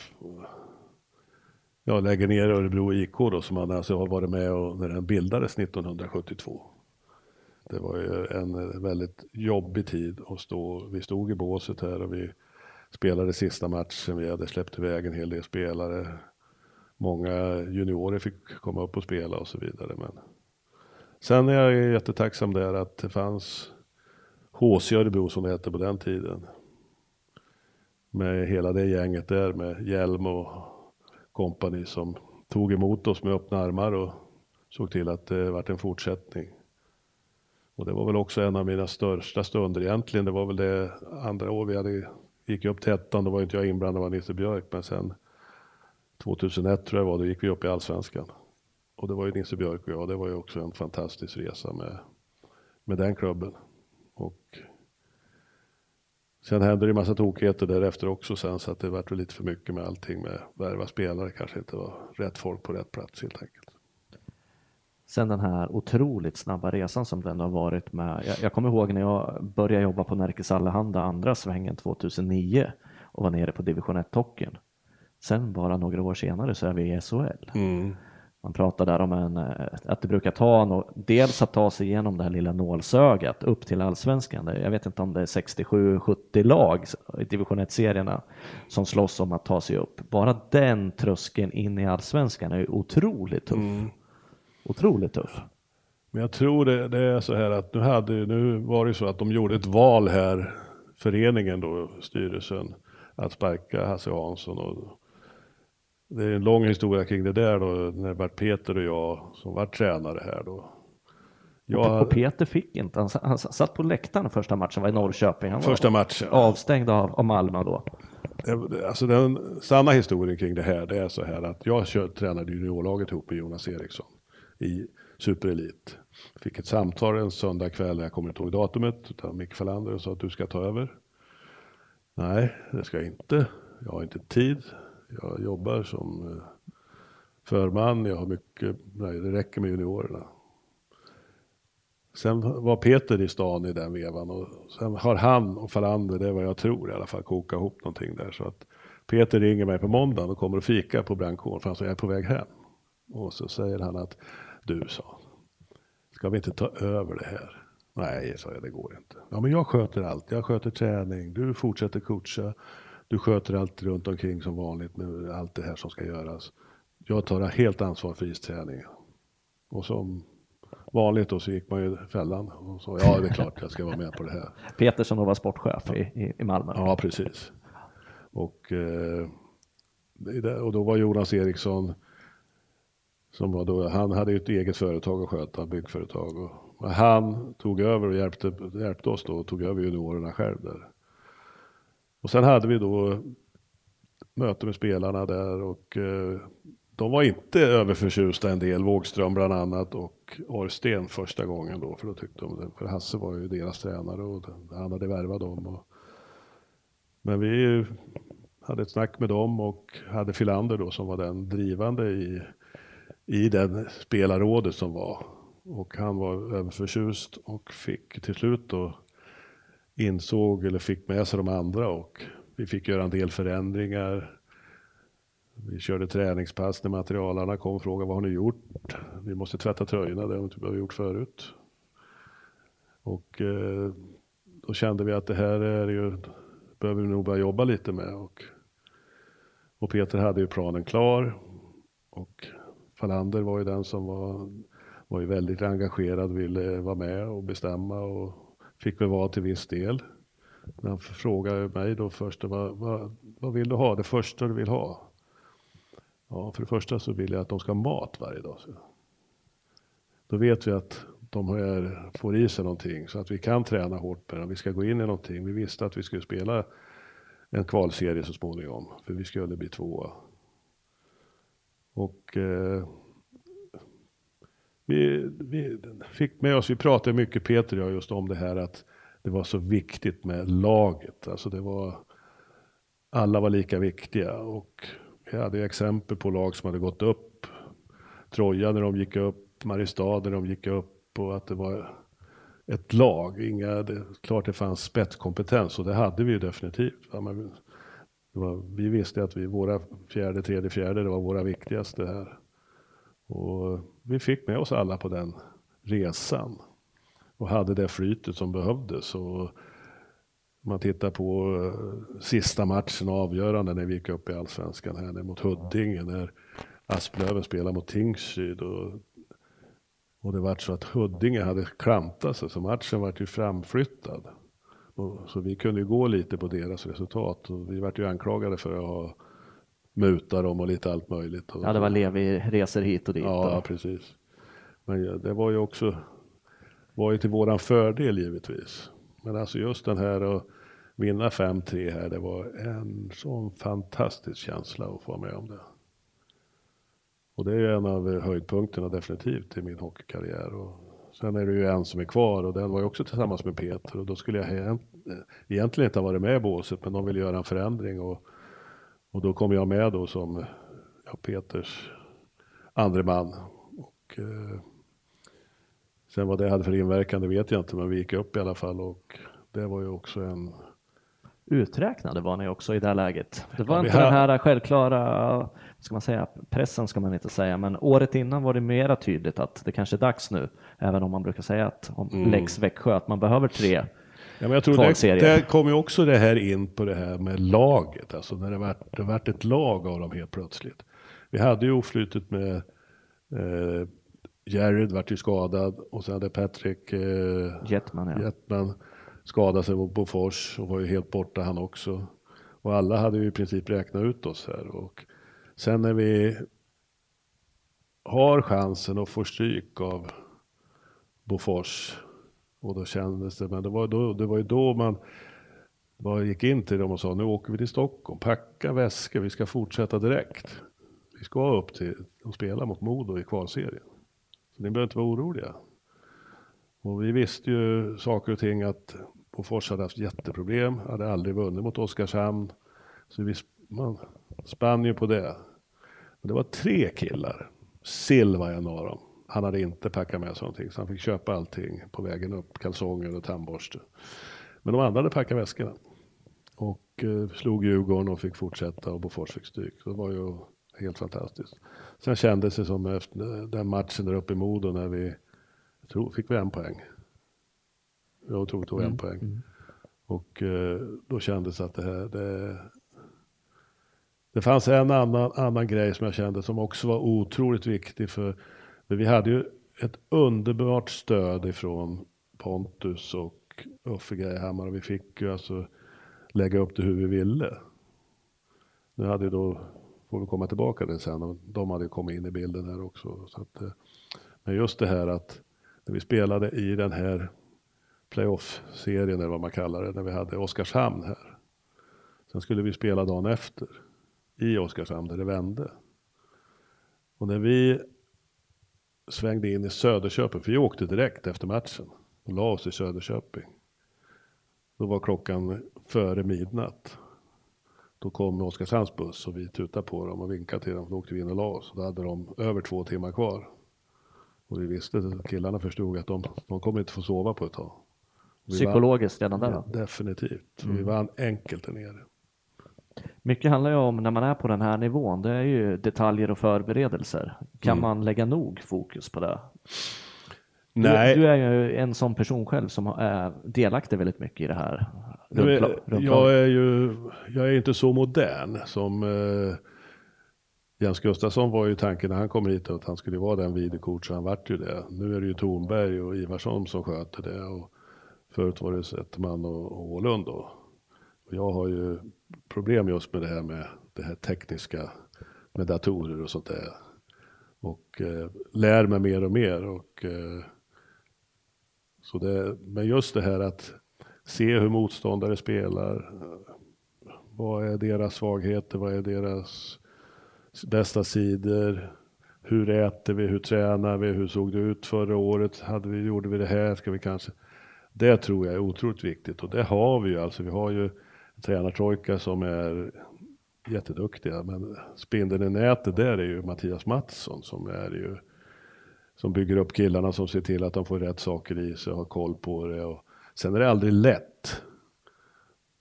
ja, lägger ner Örebro IK då som man alltså har varit med och när den bildades 1972. Det var ju en väldigt jobbig tid att stå. Vi stod i båset här och vi spelade sista matchen. Vi hade släppt iväg en hel del spelare. Många juniorer fick komma upp och spela och så vidare. Men sen är jag jättetacksam där att det fanns HC Örebro som det hette på den tiden. Med hela det gänget där med Hjelm och kompani som tog emot oss med öppna armar och såg till att det vart en fortsättning. Och det var väl också en av mina största stunder egentligen. Det var väl det andra år vi hade, gick upp till ettan, då var inte jag inblandad, det var Nisse Björk. Men sen 2001 tror jag var, då gick vi upp i Allsvenskan. Och det var ju Nisse Björk och jag, det var ju också en fantastisk resa med, med den klubben. Och sen hände det en massa tokigheter därefter också sen, så att det vart lite för mycket med allting med värva spelare, kanske inte var rätt folk på rätt plats helt enkelt. Sen den här otroligt snabba resan som den har varit med. Jag, jag kommer ihåg när jag började jobba på Närkes Allehanda andra svängen 2009 och var nere på division 1 hockeyn. Sen bara några år senare så är vi i SHL. Man pratar där om en, eh, att det brukar ta no, dels att ta sig igenom det här lilla nålsögat upp till allsvenskan. Jag vet inte om det är 67-70 lag i division 1-serierna som slåss om att ta sig upp. Bara den tröskeln in i allsvenskan är otroligt tuff. Otroligt tuff. Men jag tror det, det är så här att nu, hade, nu var det så att de gjorde ett val här, föreningen då, styrelsen, att sparka Hasse Hansson. Och det är en lång historia kring det där då, när det var Peter och jag som var tränare här då. Jag, Och Peter fick inte, han, han satt på läktaren första matchen, var i Norrköping. Han var första matchen. avstängd av, av Malmö då. Alltså den sanna historien kring det här, det är så här att jag kör, tränade juniorlaget ihop med Jonas Eriksson i superelit. Fick ett samtal en söndag kväll, jag kommer inte ihåg datumet, utav Micke Fallander och sa att du ska ta över. Nej, det ska jag inte. Jag har inte tid. Jag jobbar som eh, förman, jag har mycket, nej det räcker med juniorerna. Sen var Peter i stan i den vevan och sen har han och Falander, det är vad jag tror i alla fall, kokat ihop någonting där. Så att Peter ringer mig på måndagen och kommer och fika på brandkåren för han sa jag är på väg hem. Och så säger han att du sa, ska vi inte ta över det här? Nej, sa jag, det går inte. Ja, men jag sköter allt. Jag sköter träning, du fortsätter coacha, du sköter allt runt omkring som vanligt med allt det här som ska göras. Jag tar helt ansvar för isträningen. Och som vanligt då så gick man ju fällan och sa ja det är klart jag ska vara med på det här. Petersson var sportchef i, i Malmö. Ja precis. Och, eh, och då var Jonas Eriksson som var då, han hade ju ett eget företag att sköta, byggföretag. Och, och han tog över och hjälpte, hjälpte oss då och tog över juniorerna själv där. Och sen hade vi då möte med spelarna där och eh, de var inte överförtjusta en del, Wågström bland annat och Orsten första gången då, för då tyckte de det. För Hasse var ju deras tränare och han hade värvat dem. Och, men vi hade ett snack med dem och hade Filander då som var den drivande i, i den spelarrådet som var. Och han var överförtjust och fick till slut då insåg eller fick med sig de andra och vi fick göra en del förändringar vi körde träningspass när materialarna kom och frågade vad har ni gjort? Vi måste tvätta tröjorna, det har vi inte gjort förut. Och eh, då kände vi att det här är ju, behöver vi nog börja jobba lite med. Och, och Peter hade ju planen klar. Och Falander var ju den som var, var ju väldigt engagerad, ville vara med och bestämma och fick väl vara till viss del. Men han frågade mig då först, vad, vad, vad vill du ha? Det första du vill ha? Ja, för det första så vill jag att de ska ha mat varje dag. Så. Då vet vi att de här får i sig någonting så att vi kan träna hårt med dem. Vi ska gå in i någonting. Vi visste att vi skulle spela en kvalserie så småningom, för vi skulle bli tvåa. Och eh, vi, vi, fick med oss, vi pratade mycket Peter och jag just om det här att det var så viktigt med laget. Alltså det var, alla var lika viktiga och vi hade exempel på lag som hade gått upp. Troja när de gick upp, Mariestad när de gick upp och att det var ett lag. Inga, det, klart det fanns spetskompetens och det hade vi ju definitivt. Ja, men, var, vi visste att vi, våra fjärde, tredje, fjärde, det var våra viktigaste här. Och vi fick med oss alla på den resan och hade det flytet som behövdes. Och man tittar på eh, sista matchen avgörande när vi gick upp i allsvenskan här mot Huddinge när Asplöven spelade mot Tingsryd och, och det var så att Huddinge hade klantat sig så matchen var ju framflyttad. Och, så vi kunde ju gå lite på deras resultat och vi vart ju anklagade för att ha mutat dem och lite allt möjligt. Ja, det var Levi-resor hit och dit. Ja, och... precis. Men det var ju också var ju till våran fördel givetvis. Men alltså just den här att vinna 5-3 här, det var en sån fantastisk känsla att få med om det. Och det är en av höjdpunkterna definitivt i min hockeykarriär. Och sen är det ju en som är kvar och den var ju också tillsammans med Peter och då skulle jag egentligen inte ha varit med i båset men de ville göra en förändring och, och då kom jag med då som ja, Peters andre man. Och, eh, Sen vad det hade för inverkan det vet jag inte, men vi gick upp i alla fall och det var ju också en Uträknade var ni också i det läget. Det var ja, inte den här självklara, ska man säga, pressen ska man inte säga, men året innan var det mera tydligt att det kanske är dags nu, även om man brukar säga att om mm. Lex Växjö, att man behöver tre Ja, men jag tror det, det kommer också det här in på det här med laget, alltså när det vart, det vart ett lag av dem helt plötsligt. Vi hade ju oflytet med eh, Jared vart ju skadad och sen hade Patrick eh, Jetman, ja. Jetman skadat sig mot Bofors och var ju helt borta han också. Och alla hade ju i princip räknat ut oss här. Och sen när vi har chansen att få stryk av Bofors och då kändes det, men det var, då, det var ju då man bara gick in till dem och sa nu åker vi till Stockholm, packa väskor, vi ska fortsätta direkt. Vi ska upp till och spela mot Modo i kvalserien. Så Ni behöver inte vara oroliga. Och vi visste ju saker och ting att Bofors hade haft jätteproblem, hade aldrig vunnit mot Oskarshamn. Så vi, man spann ju på det. Men det var tre killar, Silva en av dem han hade inte packat med sig någonting så han fick köpa allting på vägen upp, kalsonger och tandborste. Men de andra hade packat väskorna och eh, slog Djurgården och fick fortsätta och Bofors fick stryk. Det var ju helt fantastiskt. Sen kändes det som efter den matchen där uppe i Modo när vi, tror, fick vi en poäng. Jag tror vi tog en mm. poäng. Mm. Och eh, då kändes det att det här, det, det fanns en annan, annan grej som jag kände som också var otroligt viktig för, för vi hade ju ett underbart stöd ifrån Pontus och Uffe Greihammar och vi fick ju alltså lägga upp det hur vi ville. Nu hade ju då, får vi komma tillbaka till sen, och de hade kommit in i bilden här också. Så att, eh, men just det här att när vi spelade i den här playoff-serien eller vad man kallar det, när vi hade Oskarshamn här. Sen skulle vi spela dagen efter i Oskarshamn där det vände. Och när vi svängde in i Söderköping, för vi åkte direkt efter matchen och la oss i Söderköping. Då var klockan före midnatt. Då kom Oskarshamns buss och vi tutade på dem och vinkade till dem. Då åkte vi in och la oss. Då hade de över två timmar kvar. Och vi visste, killarna förstod att de, de kommer inte få sova på ett tag. Psykologiskt redan där? Ja, definitivt. Mm. Vi vann enkelt där nere. Mycket handlar ju om när man är på den här nivån, det är ju detaljer och förberedelser. Kan mm. man lägga nog fokus på det? Nej. Du, du, är ju en sån person själv som är delaktig väldigt mycket i det här. jag är ju jag är inte så modern som uh, Jens Gustafsson var ju tanken när han kom hit att han skulle vara den videocoach, så han vart ju det. Nu är det ju Tornberg och Ivarsson som sköter det. Och förut var det Zetterman och Ålund. Och jag har ju problem just med det här med det här tekniska med datorer och sånt där. Och eh, lär mig mer och mer. Och, eh, så det, men just det här att se hur motståndare spelar. Vad är deras svagheter? Vad är deras bästa sidor? Hur äter vi? Hur tränar vi? Hur såg det ut förra året? Hade vi, gjorde vi det här? Ska vi kanske... Det tror jag är otroligt viktigt och det har vi ju. Alltså vi har ju tränartrojka som är jätteduktiga. Men spindeln i nätet där är ju Mattias Mattsson som är ju som bygger upp killarna som ser till att de får rätt saker i sig och har koll på det. Och sen är det aldrig lätt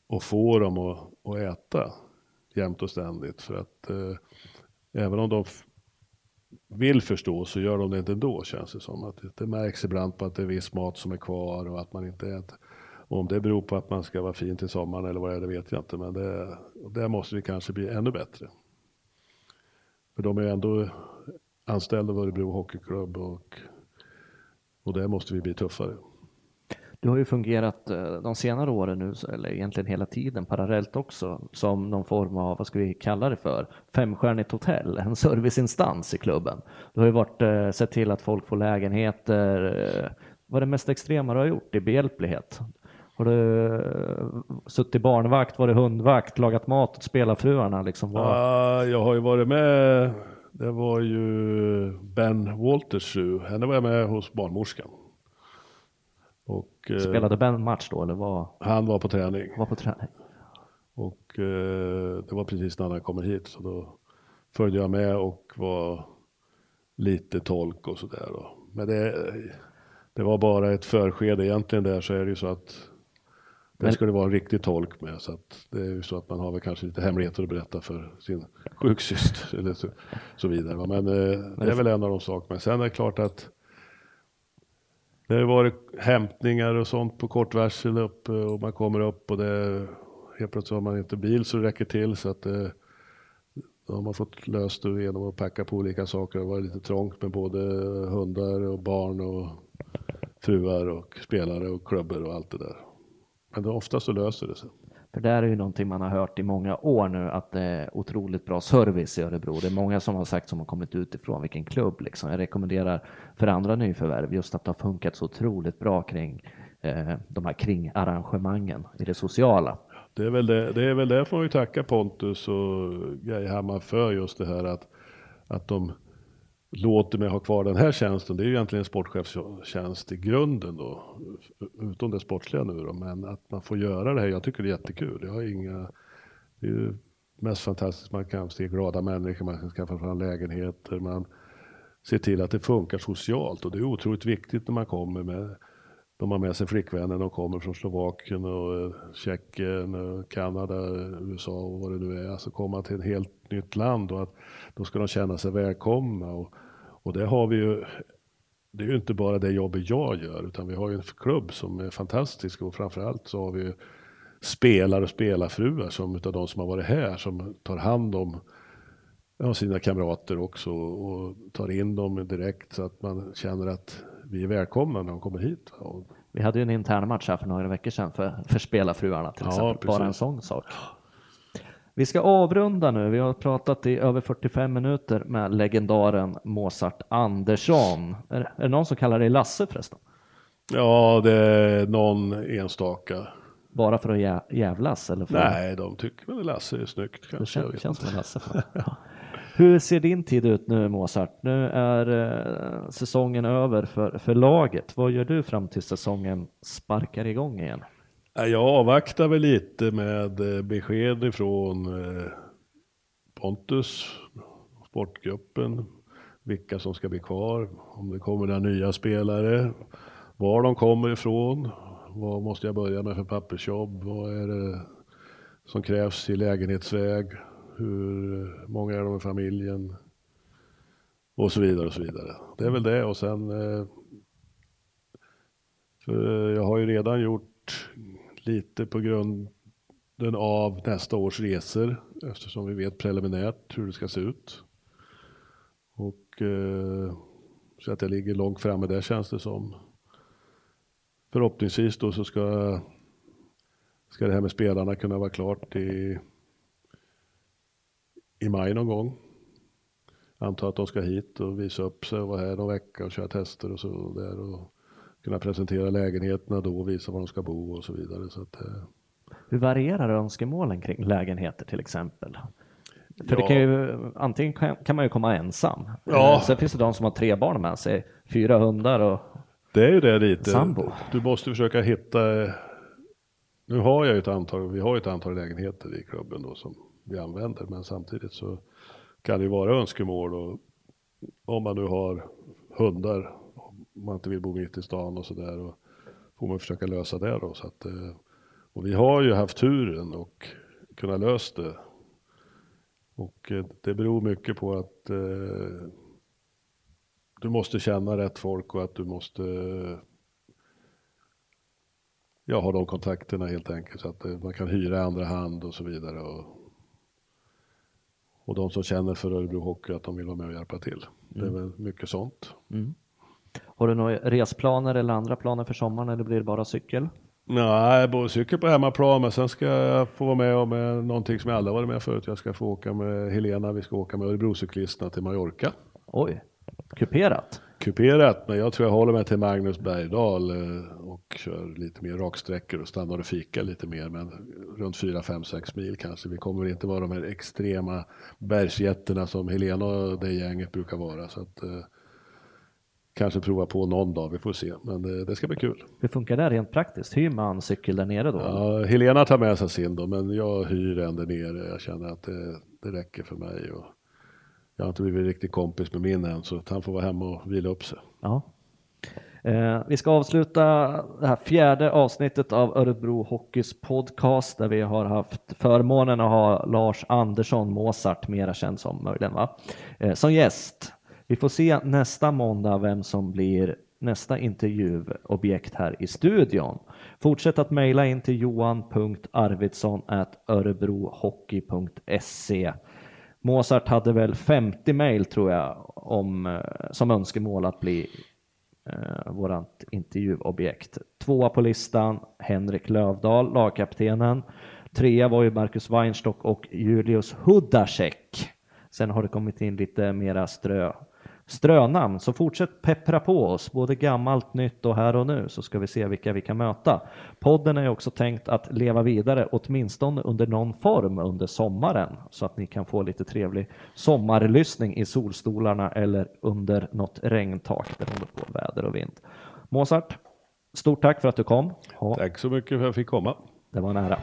att få dem att, att äta jämt och ständigt för att eh, även om de vill förstå så gör de det inte ändå känns det som. Att det, det märks ibland på att det är viss mat som är kvar och att man inte äter. Och om det beror på att man ska vara fin till sommaren eller vad det är, det vet jag inte. Men det, där måste vi kanske bli ännu bättre. För de är ändå anställda av Örebro Hockeyklubb och, och där måste vi bli tuffare. Du har ju fungerat eh, de senare åren nu, eller egentligen hela tiden parallellt också, som någon form av, vad ska vi kalla det för, femstjärnigt hotell, en serviceinstans i klubben. Du har ju varit, eh, sett till att folk får lägenheter. Eh, vad är det mest extrema du har gjort i behjälplighet? Har du suttit barnvakt, varit hundvakt, lagat mat åt spelarfruarna? Liksom? Var... jag har ju varit med, det var ju Ben Walters fru, henne var jag med hos barnmorskan. Och, eh, Spelade Ben match då eller var? Han var på träning. Var på träning. Och eh, det var precis när han kommer hit så då följde jag med och var lite tolk och sådär. Men det, det var bara ett förskede. Egentligen där så är det ju så att det ska det vara en riktig tolk med. Så att det är ju så att man har väl kanske lite hemligheter att berätta för sin sjuksyster eller så, så vidare. Men eh, det är väl en av de sakerna. Sen är det klart att det har varit hämtningar och sånt på kort varsel upp och man kommer upp och det helt plötsligt har man inte bil så det räcker till så att det, då har man fått löst det genom att packa på olika saker. Det var lite trångt med både hundar och barn och fruar och spelare och klubbor och allt det där. Men det, ofta så löser det sig. För det är ju någonting man har hört i många år nu att det är otroligt bra service i Örebro. Det är många som har sagt som har kommit utifrån vilken klubb liksom. Jag rekommenderar för andra nyförvärv just att det har funkat så otroligt bra kring eh, de här kringarrangemangen i det sociala. Det är väl det, det är väl därför man ju tacka Pontus och Geihammar för just det här att, att de låter mig ha kvar den här tjänsten. Det är ju egentligen en sportchefstjänst i grunden då, utom det sportsliga nu då, men att man får göra det här. Jag tycker det är jättekul. Jag har inga, det är ju mest fantastiskt. Man kan se glada människor, man kan skaffa fram lägenheter, man ser till att det funkar socialt och det är otroligt viktigt när man kommer med de har med sig flickvänner, de kommer från Slovakien och eh, Tjeckien, och Kanada, USA och vad det nu är. Alltså komma till ett helt nytt land och att då ska de känna sig välkomna. Och, och det har vi ju, det är ju inte bara det jobbet jag gör utan vi har ju en klubb som är fantastisk och framförallt så har vi spelare och spelarfruar som utav de som har varit här som tar hand om ja, sina kamrater också och tar in dem direkt så att man känner att vi är välkomna när de kommer hit. Vi hade ju en intern match här för några veckor sedan för, för spelarfruarna till exempel, ja, bara en sån sak. Vi ska avrunda nu. Vi har pratat i över 45 minuter med legendaren Mozart Andersson. Är, är det någon som kallar dig Lasse förresten? Ja, det är någon enstaka. Bara för att jävlas? Eller för... Nej, de tycker väl Lasse är snyggt kanske. Det känns, känns som Lasse. Hur ser din tid ut nu Mozart? Nu är eh, säsongen över för, för laget. Vad gör du fram till säsongen sparkar igång igen? Jag avvaktar väl lite med eh, besked ifrån eh, Pontus, sportgruppen, vilka som ska bli kvar, om det kommer några nya spelare, var de kommer ifrån, vad måste jag börja med för pappersjobb, vad är det som krävs i lägenhetsväg, hur många är de i familjen och så vidare och så vidare. Det är väl det och sen eh, för jag har ju redan gjort lite på grunden av nästa års resor eftersom vi vet preliminärt hur det ska se ut. Och eh, så att jag ligger långt framme där känns det som. Förhoppningsvis då så ska, ska det här med spelarna kunna vara klart i i maj någon gång. Antar att de ska hit och visa upp sig och vara här någon vecka och köra tester och så där och kunna presentera lägenheterna då och visa var de ska bo och så vidare. Så att, eh. Hur varierar önskemålen kring lägenheter till exempel? För ja. det kan ju, antingen kan, man ju komma ensam. Ja. Eh, sen finns det de som har tre barn med sig, fyra hundar och Det är ju det lite. Sambo. Du måste försöka hitta, nu har jag ju ett antal, vi har ju ett antal lägenheter i klubben då som vi använder. Men samtidigt så kan det ju vara önskemål och om man nu har hundar, om man inte vill bo mitt i stan och sådär, får man försöka lösa det då. Så att, eh, och vi har ju haft turen och kunnat lösa det. Och eh, det beror mycket på att eh, du måste känna rätt folk och att du måste ja, ha de kontakterna helt enkelt så att eh, man kan hyra i andra hand och så vidare. Och och de som känner för Örebro Hockey att de vill vara med och hjälpa till. Det är mm. väl mycket sånt. Mm. Har du några resplaner eller andra planer för sommaren eller blir det bara cykel? Nej, både cykel på hemmaplan men sen ska jag få vara med om någonting som jag aldrig varit med förut. Jag ska få åka med Helena, vi ska åka med Örebrocyklisterna till Mallorca. Oj, kuperat? Kuperat, men jag tror jag håller mig till Magnus Bergdahl eh, och kör lite mer raksträckor och stannar och fikar lite mer, men runt 4, 5, 6 mil kanske. Vi kommer inte vara de här extrema bergsjätterna som Helena och det gänget brukar vara. Så att, eh, kanske prova på någon dag, vi får se, men det, det, ska bli kul. Hur funkar det rent praktiskt? Hyr man cykel där nere då? Ja, Helena tar med sig sin då, men jag hyr en där nere. Jag känner att det, det räcker för mig. Och, jag har inte blivit riktigt kompis med min än så han får vara hemma och vila upp sig. Ja. Eh, vi ska avsluta det här fjärde avsnittet av Örebro Hockeys podcast där vi har haft förmånen att ha Lars Andersson, Mozart, mera känd som möjligen, va? Eh, som gäst. Vi får se nästa måndag vem som blir nästa intervjuobjekt här i studion. Fortsätt att mejla in till johan.arvidsson.örebrohockey.se Mozart hade väl 50 mejl tror jag om, eh, som önskemål att bli eh, vårat intervjuobjekt. Tvåa på listan Henrik Lövdahl, lagkaptenen. Trea var ju Marcus Weinstock och Julius Hudacek. Sen har det kommit in lite mera strö strönamn. Så fortsätt peppra på oss, både gammalt, nytt och här och nu, så ska vi se vilka vi kan möta. Podden är också tänkt att leva vidare, åtminstone under någon form under sommaren, så att ni kan få lite trevlig sommarlyssning i solstolarna eller under något regntak beroende på väder och vind. Mozart, stort tack för att du kom. Tack så mycket för att jag fick komma. Det var nära.